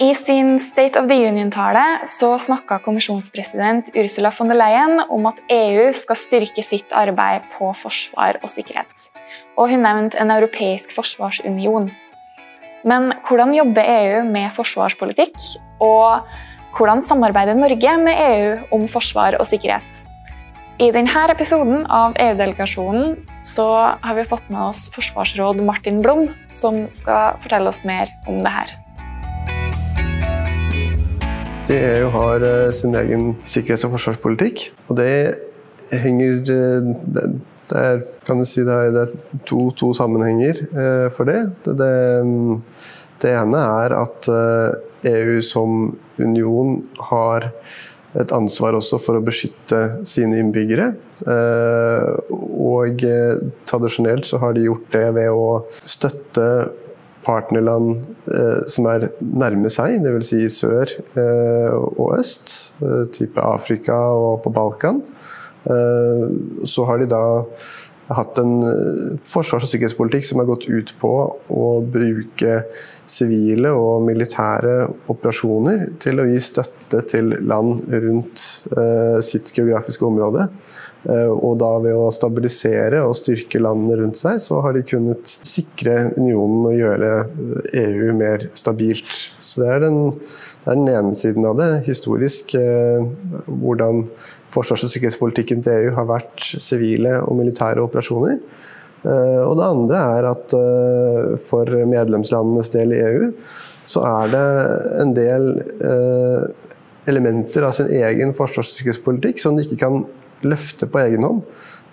I sin State of the Union-tale så snakka kommisjonspresident Ursula von der Leyen om at EU skal styrke sitt arbeid på forsvar og sikkerhet. Og hun nevnte en europeisk forsvarsunion. Men hvordan jobber EU med forsvarspolitikk? Og hvordan samarbeider Norge med EU om forsvar og sikkerhet? I denne episoden av EU-delegasjonen så har vi fått med oss forsvarsråd Martin Blom, som skal fortelle oss mer om det her. EU har eh, sin egen sikkerhets- og forsvarspolitikk. Og det henger eh, Det er, kan du si, det er to, to sammenhenger eh, for det. Det, det. det, ene er at EU som union har et ansvar også for å beskytte sine innbyggere. Og tradisjonelt så har de gjort det ved å støtte partnerland eh, som er nærme seg, dvs. Si sør eh, og øst, eh, type Afrika og på Balkan. Eh, så har de da hatt en eh, forsvars- og sikkerhetspolitikk som har gått ut på å bruke sivile og militære operasjoner til å gi støtte til land rundt eh, sitt geografiske område. Eh, og da ved å stabilisere og styrke landene rundt seg, så har de kunnet sikre unionen og gjøre EU mer stabilt. Så det er den, det er den ene siden av det. Historisk eh, hvordan forsvars- og sikkerhetspolitikken til EU har vært sivile og militære operasjoner. Eh, og det andre er at for medlemslandenes del i EU så er det en del elementer av sin egen forsvars- og sikkerhetspolitikk som de ikke kan løfte på egen hånd.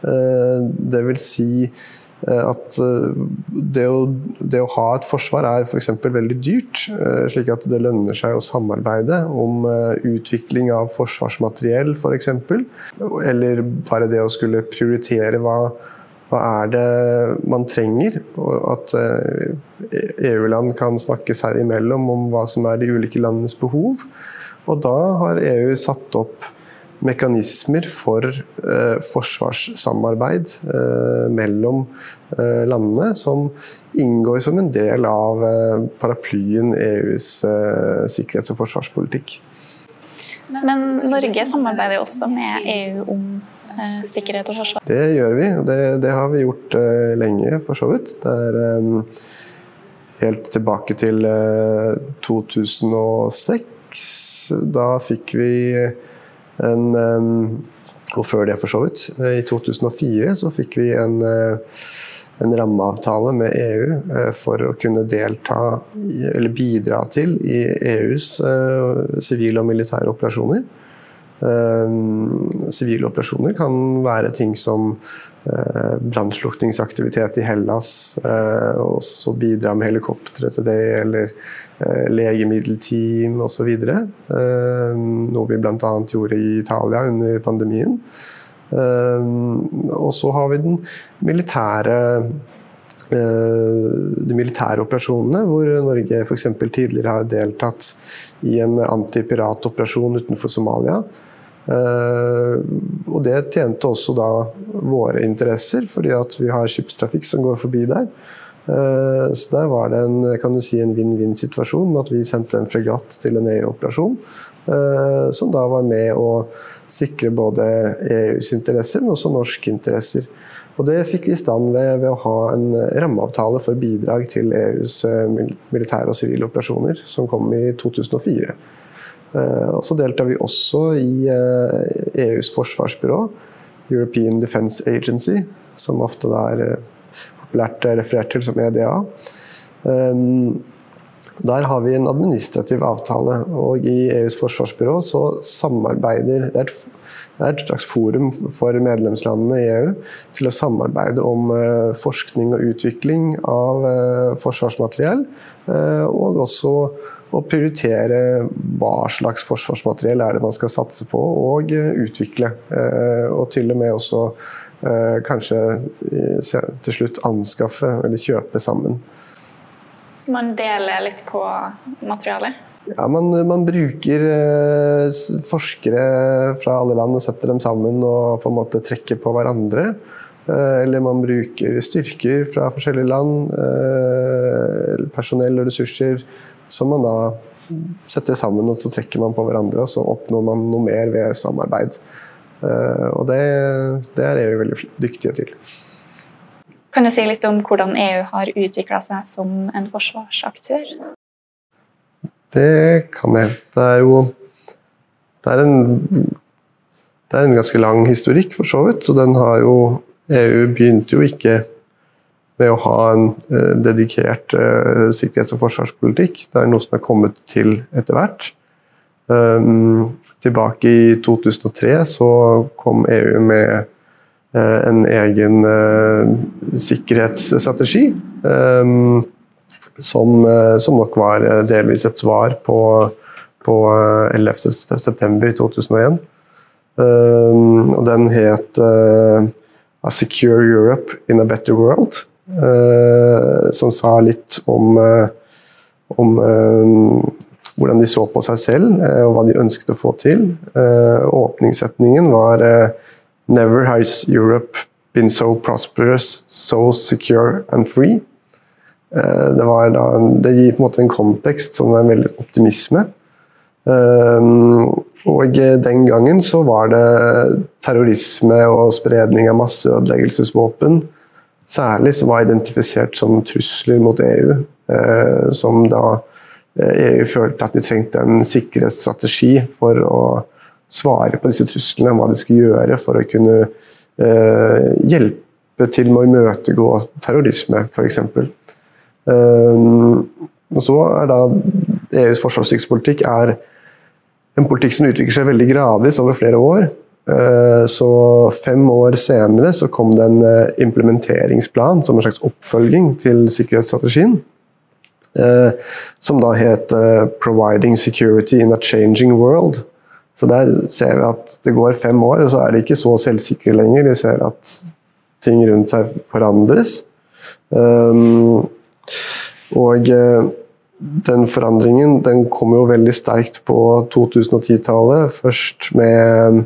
Eh, det vil si eh, at eh, det å, det å, ha et forsvar er f.eks. veldig dyrt, slik at det lønner seg å samarbeide om utvikling av forsvarsmateriell f.eks. Eller bare det å skulle prioritere hva, hva er det man trenger? Og at EU-land kan snakke seg imellom om hva som er de ulike landenes behov. Og da har EU satt opp mekanismer for eh, forsvarssamarbeid eh, mellom eh, landene, som inngår som en del av eh, paraplyen EUs eh, sikkerhets- og forsvarspolitikk. Men Norge samarbeider også med EU om eh, sikkerhet og forsvar? Det gjør vi, og det, det har vi gjort lenge, for så vidt. Det er helt tilbake til 2006. Da fikk vi en Og før det, for så vidt. I 2004 så fikk vi en, eh, en rammeavtale med EU eh, for å kunne delta, eller bidra til, i EUs eh, sivile og militære operasjoner. Sivile operasjoner kan være ting som brannslukningsaktivitet i Hellas, og så bidra med helikoptre til det, eller Eh, legemiddelteam osv. Eh, noe vi bl.a. gjorde i Italia under pandemien. Eh, og så har vi den militære de militære operasjonene, hvor Norge f.eks. tidligere har deltatt i en antipiratoperasjon utenfor Somalia. Og det tjente også da våre interesser, fordi at vi har skipstrafikk som går forbi der. Eh, så der var det en si, vinn-vinn-situasjon med at vi sendte en fregatt til en EU-operasjon. Eh, som da var med å sikre både EUs interesser, men også norske interesser. Og Det fikk vi i stand ved, ved, å ha en rammeavtale for bidrag til EUs eh, militære og sivile operasjoner, som kom i 2004. Og Så deltar vi også i EUs e forsvarsbyrå, European Defence Agency, som ofte er populært referert til som EDA. Der har vi en administrativ avtale, og i EUs forsvarsbyrå så samarbeider Det er et, slags forum for medlemslandene i EU til å samarbeide om eh, forskning og utvikling av eh, forsvarsmateriell, eh, og også å prioritere hva slags forsvarsmateriell er det man skal satse på og utvikle. Og til og med også Eh, kanskje til slutt anskaffe eller kjøpe sammen. Så man deler litt på materialet? Ja, man, man, bruker eh, forskere fra alle land og setter dem sammen og på en måte trekker på hverandre. Eh, eller man bruker styrker fra forskjellige land, eh, personell og ressurser, som man da setter sammen og så trekker man på hverandre, og så oppnår man noe mer ved samarbeid. Og det, det er EU veldig dyktige til. Kan du si litt om hvordan EU har utvikla seg som en forsvarsaktør? Det kan jeg. Det er jo det er, en, det er en ganske lang historikk, for så vidt. Så den har jo EU begynte jo ikke med å ha en eh, dedikert eh, sikkerhets- og forsvarspolitikk. Det er noe som er kommet til etter hvert. Um, tilbake i 2003 så kom EU med eh, en egen sikkerhetsstrategi. Um, som, som, nok var delvis et svar på, på 11.9.2001. Um, og den het A Secure Europe in a Better World. Uh, som sa litt om, uh, om hvordan de så på seg selv og hva de ønsket å få til. åpningssetningen var Never has Europe been so prosperous, so secure and free. Eh, det, da, det, gir på en måte en kontekst som er veldig optimisme. Eh, og den gangen så var det terrorisme og spredning av masseødeleggelsesvåpen særlig som var identifisert som trusler mot EU. Eh, som da EU følte at de trengte en sikkerhetsstrategi for å svare på disse truslene, hva de skulle gjøre for å kunne hjelpe til med å imøtegå terrorisme, f.eks. Ehm, og så er da EUs forsvarssikkerhetspolitikk er en politikk som utvikler seg veldig gradvis over flere år. Ehm, så fem år senere så kom det en eh, implementeringsplan som en slags oppfølging til sikkerhetsstrategien. Ehm, som da het eh, 'Providing Security in a Changing World'. Så der ser vi at det går fem år, og så er de ikke så selvsikre lenger. De ser at ting rundt seg forandres. Og eh, den forandringen den kom jo veldig sterkt på 2010-tallet. Først med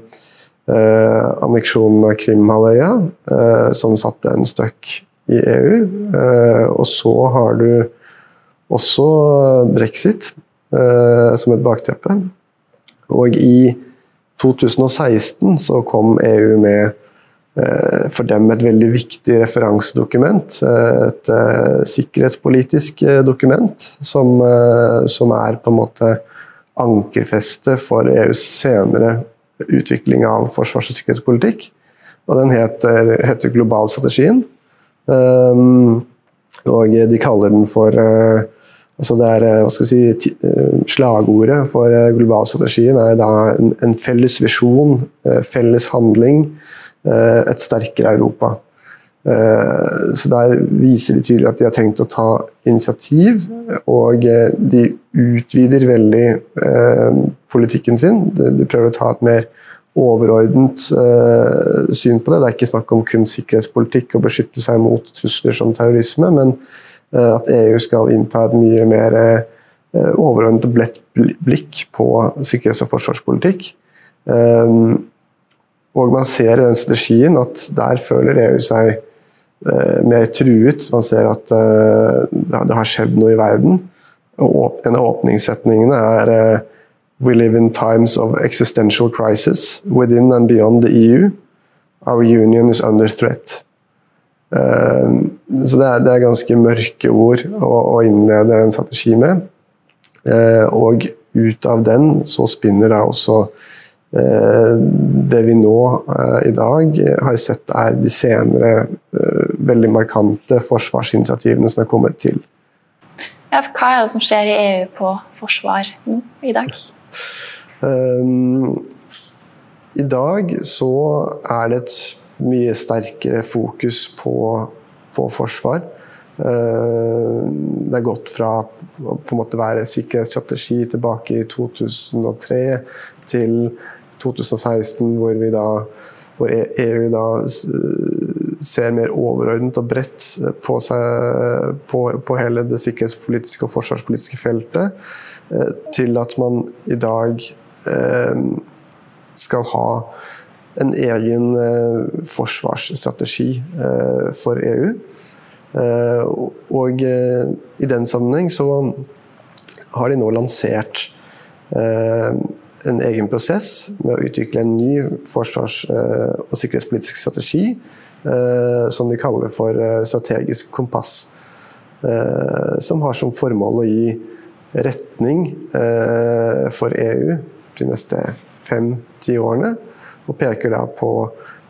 eh, anneksjonen av Krimhalvøya, eh, som satte en støkk i EU. Eh, og så har du også brexit eh, som et bakteppe. Og i 2016 så kom EU med Eh, for dem et veldig viktig referansedokument. Eh, et sikkerhetspolitisk dokument som, som, er på en måte ankerfeste for EUs senere utvikling av forsvars- og sikkerhetspolitikk. Og den heter, heter Globalstrategien. Um, og de kaller den for uh, altså det er, hva skal jeg si, Slagordet for globalstrategien er da en, en felles visjon, felles handling Eh, et sterkere Europa. Eh, så Der viser de tydelig at de har tenkt å ta initiativ, og eh, de utvider veldig politikken sin. De prøver å ta et mer overordnet syn på det. Det er ikke snakk om kun sikkerhetspolitikk og beskytte seg mot trusler som terrorisme, men at EU skal innta et mye mer overordnet blikk på sikkerhets- og forsvarspolitikk. Og man ser i den strategien at der føler EU seg eh, mer truet. Man ser at eh, det har skjedd noe i verden. Og en av åpningssetningene er eh, We live in times of existential crisis within and beyond the EU. Our union is under threat. Eh, så det er, det er, ganske mørke ord å, å innlede en strategi med. Eh, og ut av den så spinner det også Eh, det vi nå eh, i dag har sett, er de senere eh, veldig markante forsvarsinitiativene som er kommet til. Ja, hva er det som skjer i EU på forsvar nå i dag? Um, I dag så er det et mye sterkere fokus på, på forsvar. Uh, det er gått fra å på en måte være sikkerhetsstrategi tilbake i 2003 til 2016, hvor vi da hvor EU da ser mer overordnet og bredt på, seg, på, på hele det sikkerhetspolitiske og forsvarspolitiske feltet, eh, til at man i dag eh, skal ha en egen eh, forsvarsstrategi for EU. Og i den sammenheng så har de nå lansert en egen prosess med å utvikle en ny forsvars- og sikkerhetspolitisk strategi som de kaller for strategisk kompass. Som har som formål å gi retning for EU de neste fem-ti årene. Og peker da på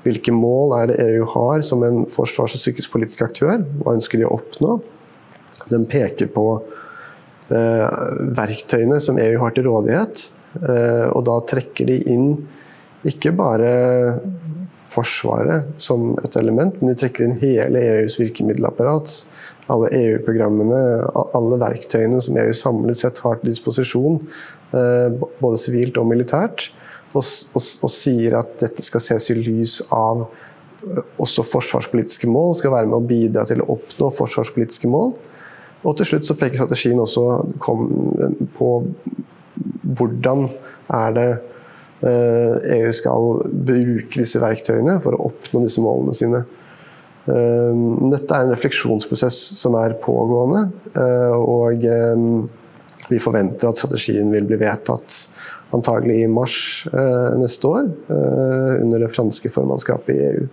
hvilke mål er det EU har som en forsvars- og sikkerhetspolitisk aktør. Hva ønsker de å oppnå? Den peker på eh, verktøyene som EU har til rådighet. Eh, og da trekker de inn ikke bare Forsvaret som et element, men de trekker inn hele EUs virkemiddelapparat. Alle EU-programmene, alle verktøyene som EU samlet sett har til disposisjon, eh, både sivilt og militært og, og, og, sier at dette skal ses i lys av øh, også forsvarspolitiske mål, skal være med å bidra til å oppnå forsvarspolitiske mål. Og til slutt så peker strategien også på hvordan er det EU skal bruke disse verktøyene for å oppnå disse målene sine. Øh, dette er en refleksjonsprosess som er pågående, og vi forventer at strategien vil bli vedtatt antagelig i mars eh, neste år, eh, under det franske formannskapet i EU.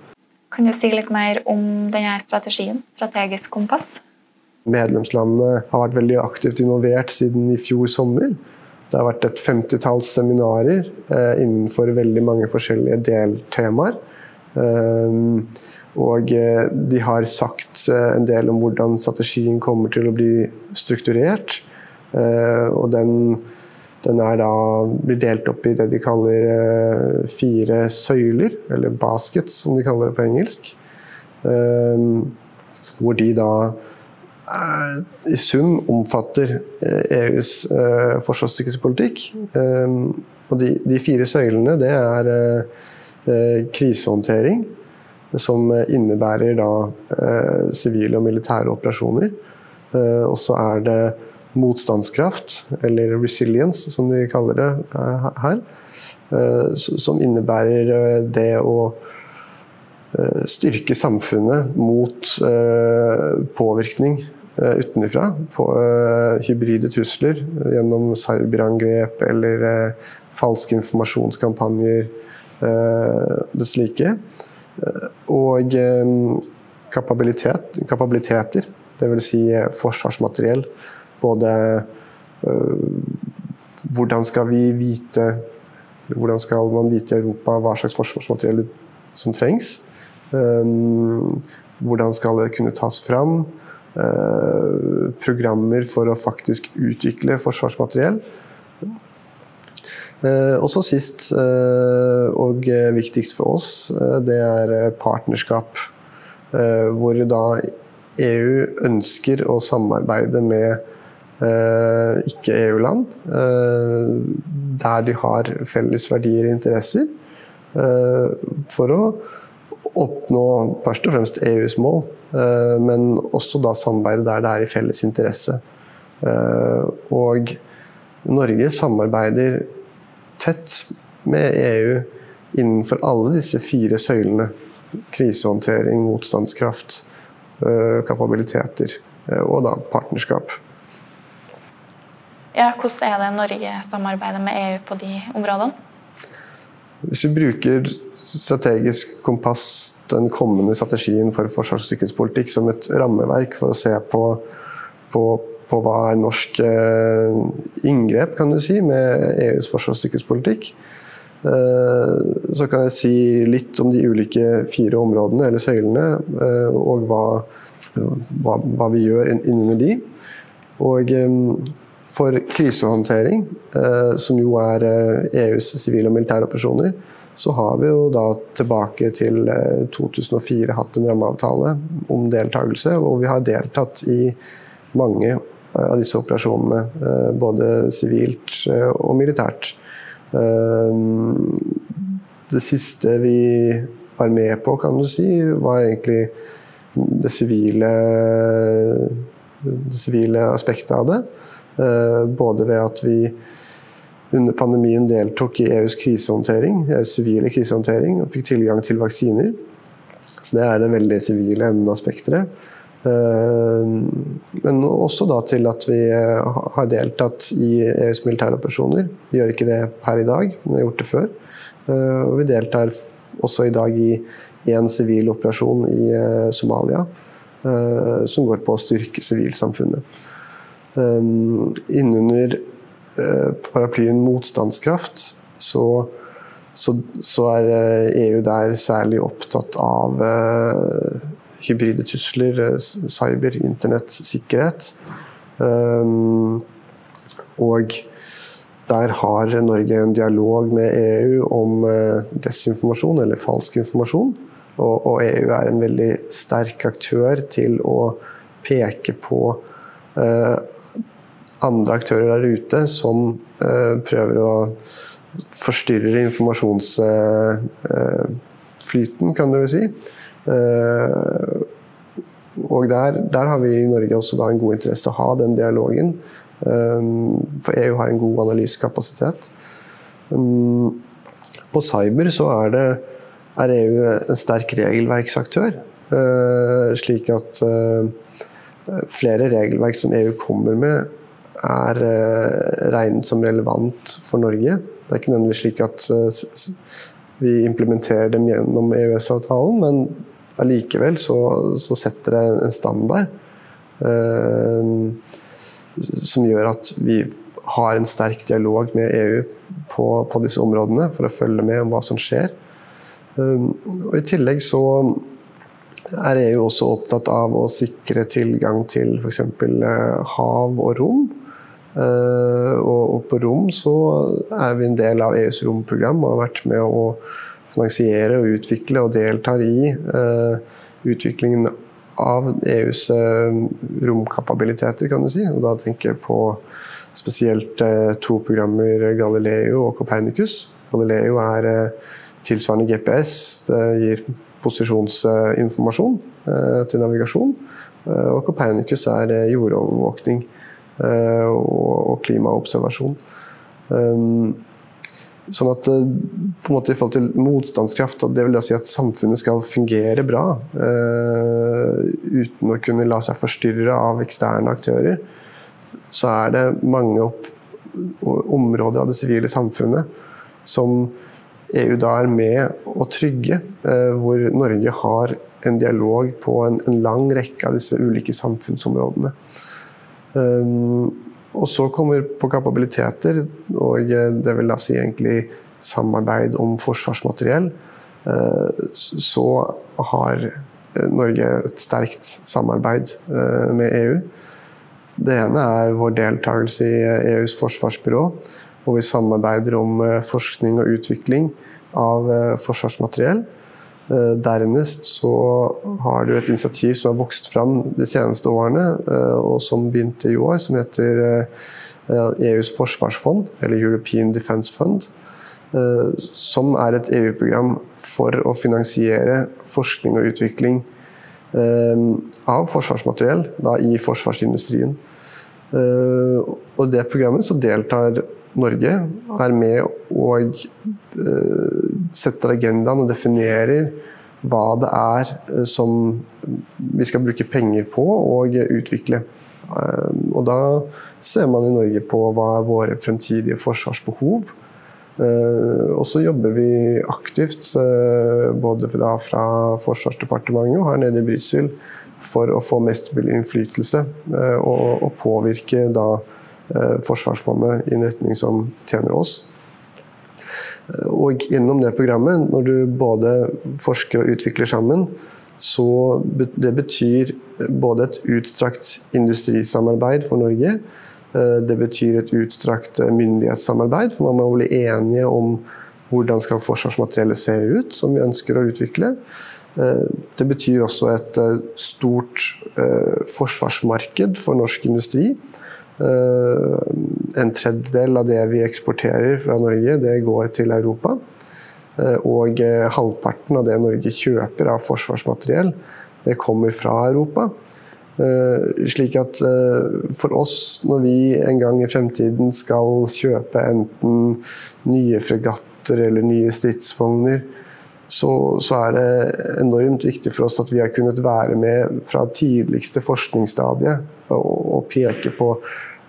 Kan du si litt mer om denne strategien, strategisk kompass? Medlemslandene har vært veldig aktivt involvert siden i fjor sommer. Det har vært et femtitalls seminarer eh, innenfor veldig mange forskjellige deltemaer. Og de har sagt en del om hvordan strategien kommer til å bli strukturert. Og den den da, blir delt opp i det de kaller fire søyler, eller baskets som de kaller det på engelsk. Hvor de da i sum omfatter EUs forsvars- og sikkerhetspolitikk. og de, de, fire søylene det er krisehåndtering, som innebærer da sivile og militære operasjoner. og så er det motstandskraft, eller resilience som de kaller det eh, her. Eh, som innebærer eh, det å styrke samfunnet mot påvirkning utenfra. På hybride trusler gjennom cyberangrep eller falske informasjonskampanjer det slike. Og kapabilitet, kapabiliteter, dvs. Si forsvarsmateriell både hvordan skal vi vite Hvordan skal man vite i Europa hva slags forsvarsmateriell som trengs? Hvordan skal det kunne tas fram? Uh, programmer for å faktisk utvikle forsvarsmateriell. Uh, og så sist, uh, og viktigst for oss, det er partnerskap. Hvor da EU ønsker å samarbeide med Eh, ikke EU-land, eh, der de har felles verdier og interesser, eh, for å oppnå først og fremst EUs mål, men også da samarbeide der det er i felles interesse. Og Norge samarbeider tett med EU innenfor alle disse fire søylene. Krisehåndtering, motstandskraft, kapabiliteter og da partnerskap. Ja, hvordan er det Norge samarbeider med EU på de områdene? Hvis vi bruker strategisk kompass, den kommende strategien for forsvars- og sikkerhetspolitikk, som et rammeverk for å se på, på, på hva er norsk eh, inngrep kan du si, med EUs forsvars- og sikkerhetspolitikk, eh, så kan jeg si litt om de ulike fire områdene, eller søylene, eh, og hva, hva, hva vi gjør innunder de. Og for krisehåndtering, eh, som jo er EUs e sivile og militære operasjoner, så har vi jo da tilbake til 2004 eh, hatt en rammeavtale om deltakelse. Og vi har deltatt i mange av disse operasjonene, både sivilt og militært. Det siste vi var med på, kan du si, var egentlig det sivile, det sivile aspektet av det. Eh, både ved at vi under pandemien deltok i EUs krisehåndtering, EUs sivile krisehåndtering, og fikk tilgang til vaksiner. Så Det er det veldig sivile enden av spekteret. Men også da til at vi har deltatt i EUs militære operasjoner. Vi gjør ikke det per i dag, men vi har gjort det før. Og vi deltar også i dag i en sivil operasjon i Somalia som går på å styrke sivilsamfunnet. Innunder paraplyen motstandskraft så så, så, er EU eh, e der særlig opptatt av uh, hybride trusler, uh, cyber, internettsikkerhet. Um, og der har Norge en dialog med EU om uh, desinformasjon, eller falsk informasjon. Og, og, EU er en veldig sterk aktør til å peke på andre aktører der ute som prøver å forstyrre informasjonsflyten, kan du vel si. Eh, og der, der, har vi i Norge også da en god interesse av å ha den dialogen. Eh, for EU har en god analysekapasitet. På cyber så er, det, er EU en sterk regelverksaktør. Eh, slik at flere regelverk som EU kommer med, er regnet som relevant for Norge. Det er ikke nødvendigvis slik at eh, vi implementerer dem gjennom EØS-avtalen, men allikevel så, så, setter det en standard eh, som gjør at vi har en sterk dialog med EU på, på, disse områdene for å følge med om hva som skjer. Og I tillegg så er EU også opptatt av å sikre tilgang til f.eks. hav og rom. Eh, og på rom så er vi en del av EUs romprogram og har vært med å finansiere og utvikle og deltar i eh, utviklingen av EUs eh, romkapabiliteter, kan du si. Og da tenker jeg på spesielt to programmer, Galileo og Copernicus. Galileo er tilsvarende GPS. Det gir posisjonsinformasjon til navigasjon. Og Copernicus er jordovervåkning. Eh, og klimaobservasjon. Um, sånn at eh, på en måte i forhold til motstandskraft, det vil da si at samfunnet skal fungere bra. Uh, uten å kunne la seg forstyrre av eksterne aktører. Så er det mange områder av det sivile samfunnet som EU da er med å trygge. Hvor Norge har en dialog på en lang rekke av disse ulike samfunnsområdene. Um, og så kommer på kapabiliteter, og det vil da si egentlig samarbeid om forsvarsmateriell. Uh, så har Norge et sterkt samarbeid med EU. Det ene er vår deltakelse i EUs forsvarsbyrå, hvor vi samarbeider om forskning og utvikling av forsvarsmateriell. Eh, dernest så har du et initiativ som har vokst fram de seneste årene, eh, og som begynte i år, som heter EUs eh, e forsvarsfond, eller European Defence Fund. Som er et EU-program for å finansiere forskning og utvikling av forsvarsmateriell da, i forsvarsindustrien. Og det programmet så deltar Norge er med og setter agendaen og definerer hva det er uh, som vi skal bruke penger på og utvikle. Uh, og da ser man i Norge på hva er våre fremtidige forsvarsbehov. og så jobber vi aktivt, både fra, fra Forsvarsdepartementet og her nede i Brussel, for å få mest mulig innflytelse og, og påvirke da Eh, forsvarsfondet i en retning som tjener oss. Eh, og gjennom det programmet, når du både forsker og utvikler sammen, så det betyr både et utstrakt industrisamarbeid for Norge. Eh, det betyr et utstrakt myndighetssamarbeid, for man må bli enige om hvordan skal forsvarsmateriellet se ut, som vi ønsker å utvikle. Det betyr også et stort forsvarsmarked for norsk industri. Eh, en tredjedel av det vi eksporterer fra Norge, det går til Europa. Eh, og eh, halvparten av det Norge kjøper av forsvarsmateriell, det kommer fra Europa. Slik at for oss, når vi en gang i fremtiden skal kjøpe enten nye fregatter eller nye stridsvogner, så, så, er det enormt viktig for oss at vi har kunnet være med fra tidligste forskningsstadie og, og peke på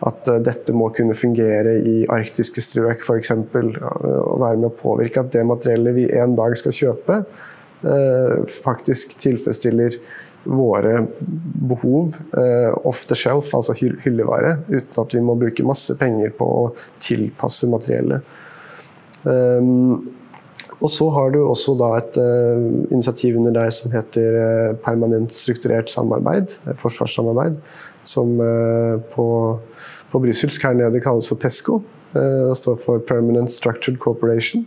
at uh, dette må kunne fungere i arktiske strøk f.eks. Og være med å påvirke at det materiellet vi en dag skal kjøpe, uh, faktisk tilfredsstiller våre behov uh, off the shelf, altså hyllevare, uten at vi må bruke masse penger på å tilpasse materiellet. Um, og så har du også et initiativ under deg som heter permanent strukturert samarbeid, forsvarssamarbeid, som på, på brysselsk her nede kalles for PESCO. og står for Permanent Structured Corporation.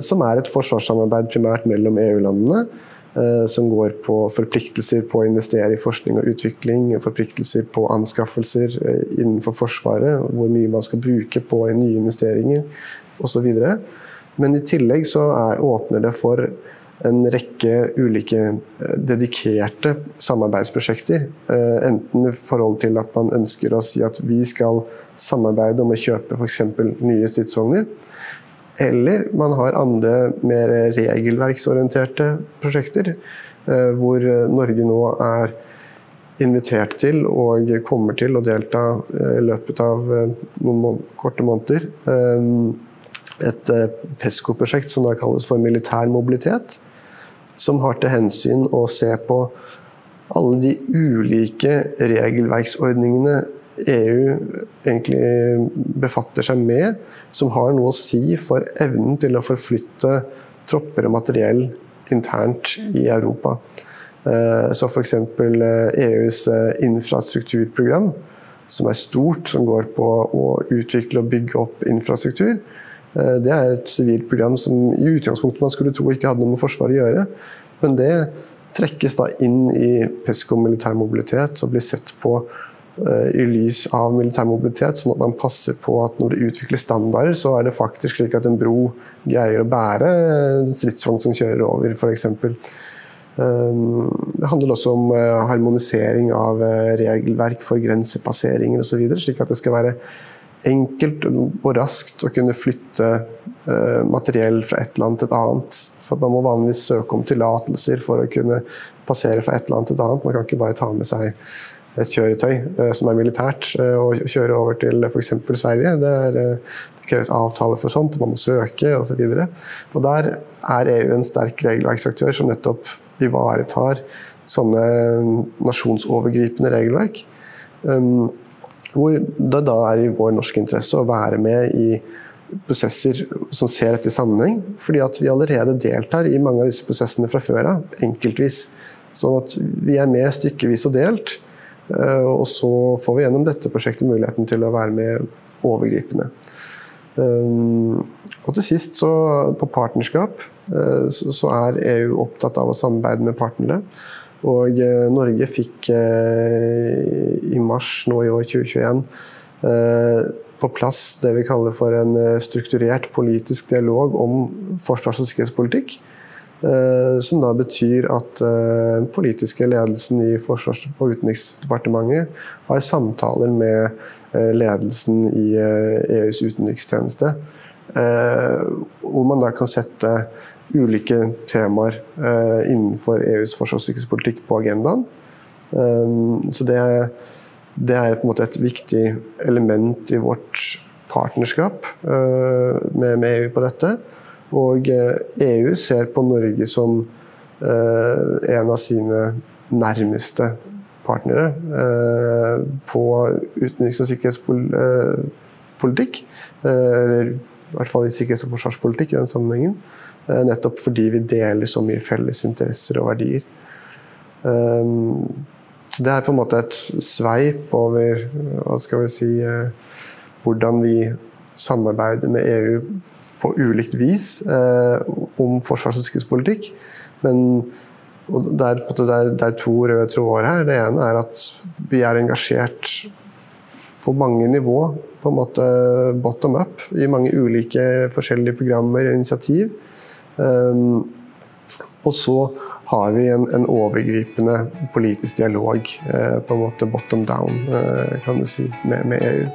som er et forsvarssamarbeid primært mellom EU-landene. Som går på forpliktelser på å investere i forskning og utvikling, forpliktelser på anskaffelser innenfor Forsvaret, hvor mye man skal bruke på nye investeringer osv. Men i tillegg så er, åpner det for en rekke ulike eh, dedikerte samarbeidsprosjekter. Eh, enten i forhold til at man ønsker å si at vi skal samarbeide om å kjøpe f.eks. nye stridsvogner. Eller man har andre mer regelverksorienterte prosjekter, eh, hvor Norge nå er invitert til og kommer til å delta i løpet av noen korte måneder et PESCO-prosjekt som da kalles for militær mobilitet. Som har til hensyn å se på alle de ulike regelverksordningene EU egentlig befatter seg med, som har noe å si for evnen til å forflytte tropper og materiell internt i Europa. Eh, så f.eks. EUs eh, e infrastrukturprogram, som er stort, som går på å utvikle og bygge opp infrastruktur, Eh, det er et sivilt program som i utgangspunktet man skulle tro ikke hadde noe med Forsvaret å gjøre. Men det trekkes da inn i PESCO militær mobilitet og blir sett på uh, i lys av militær mobilitet, sånn at man passer på at når det utvikles standarder, så er det faktisk slik at en bro greier å bære en stridsvogn som kjører over, f.eks. Um, det handler også om harmonisering av regelverk for grensepasseringer osv., slik at det skal være enkelt og raskt å kunne flytte uh, materiell fra et land til et annet. For Man må vanligvis søke om tillatelser for å kunne passere fra et land til et annet. Man kan ikke bare ta med seg et kjøretøy uh, som er militært uh, og kjøre over til f.eks. Sverige. Det, er, det, kreves avtaler for sånt, man må søke osv. Der er EU en sterk regelverksaktør som nettopp ivaretar sånne nasjonsovergripende regelverk. Um, hvor det da er i vår norske interesse å være med i prosesser som ser dette i sammenheng. Fordi at vi allerede deltar i mange av disse prosessene fra før av, enkeltvis. Sånn at vi er med stykkevis og delt. Eh, og så får vi gjennom dette prosjektet muligheten til å være med overgripende. Eh, og til sist, så, på partnerskap, eh, så er EU opptatt av å samarbeide med partnere. Og eh, Norge fikk eh, i mars nå i år 2021 eh, på plass det vi kaller for en strukturert politisk dialog om forsvars- og sikkerhetspolitikk. Som da betyr at den politiske ledelsen i Forsvars- og utenriksdepartementet har samtaler med ledelsen i EUs utenrikstjeneste. Hvor man da kan sette ulike temaer eh, innenfor EUs forsvars- og sikkerhetspolitikk på agendaen. Um, så det, det, er på en måte et viktig element i vårt partnerskap uh, med, med, EU på dette. Og EU ser på Norge som en av sine nærmeste partnere på utenriks- og sikkerhetspolitikk. Eller i hvert fall i sikkerhets- og forsvarspolitikk i den sammenhengen. Eh, nettopp fordi vi deler så mye felles interesser og verdier. Ehm, det er på en måte et sveip over hva skal vi si, eh, hvordan vi samarbeider med EU på ulikt vis eh, om forsvars- og sikkerhetspolitikk. Men det er, det, er, det er, to røde tråder her. Det ene er at vi er engasjert på mange nivå. På en måte bottom up i mange ulike forskjellige programmer og initiativ. Um, og så har vi en, en overgripende politisk dialog, uh, på en måte bottom down, uh, kan du si, med, med EU.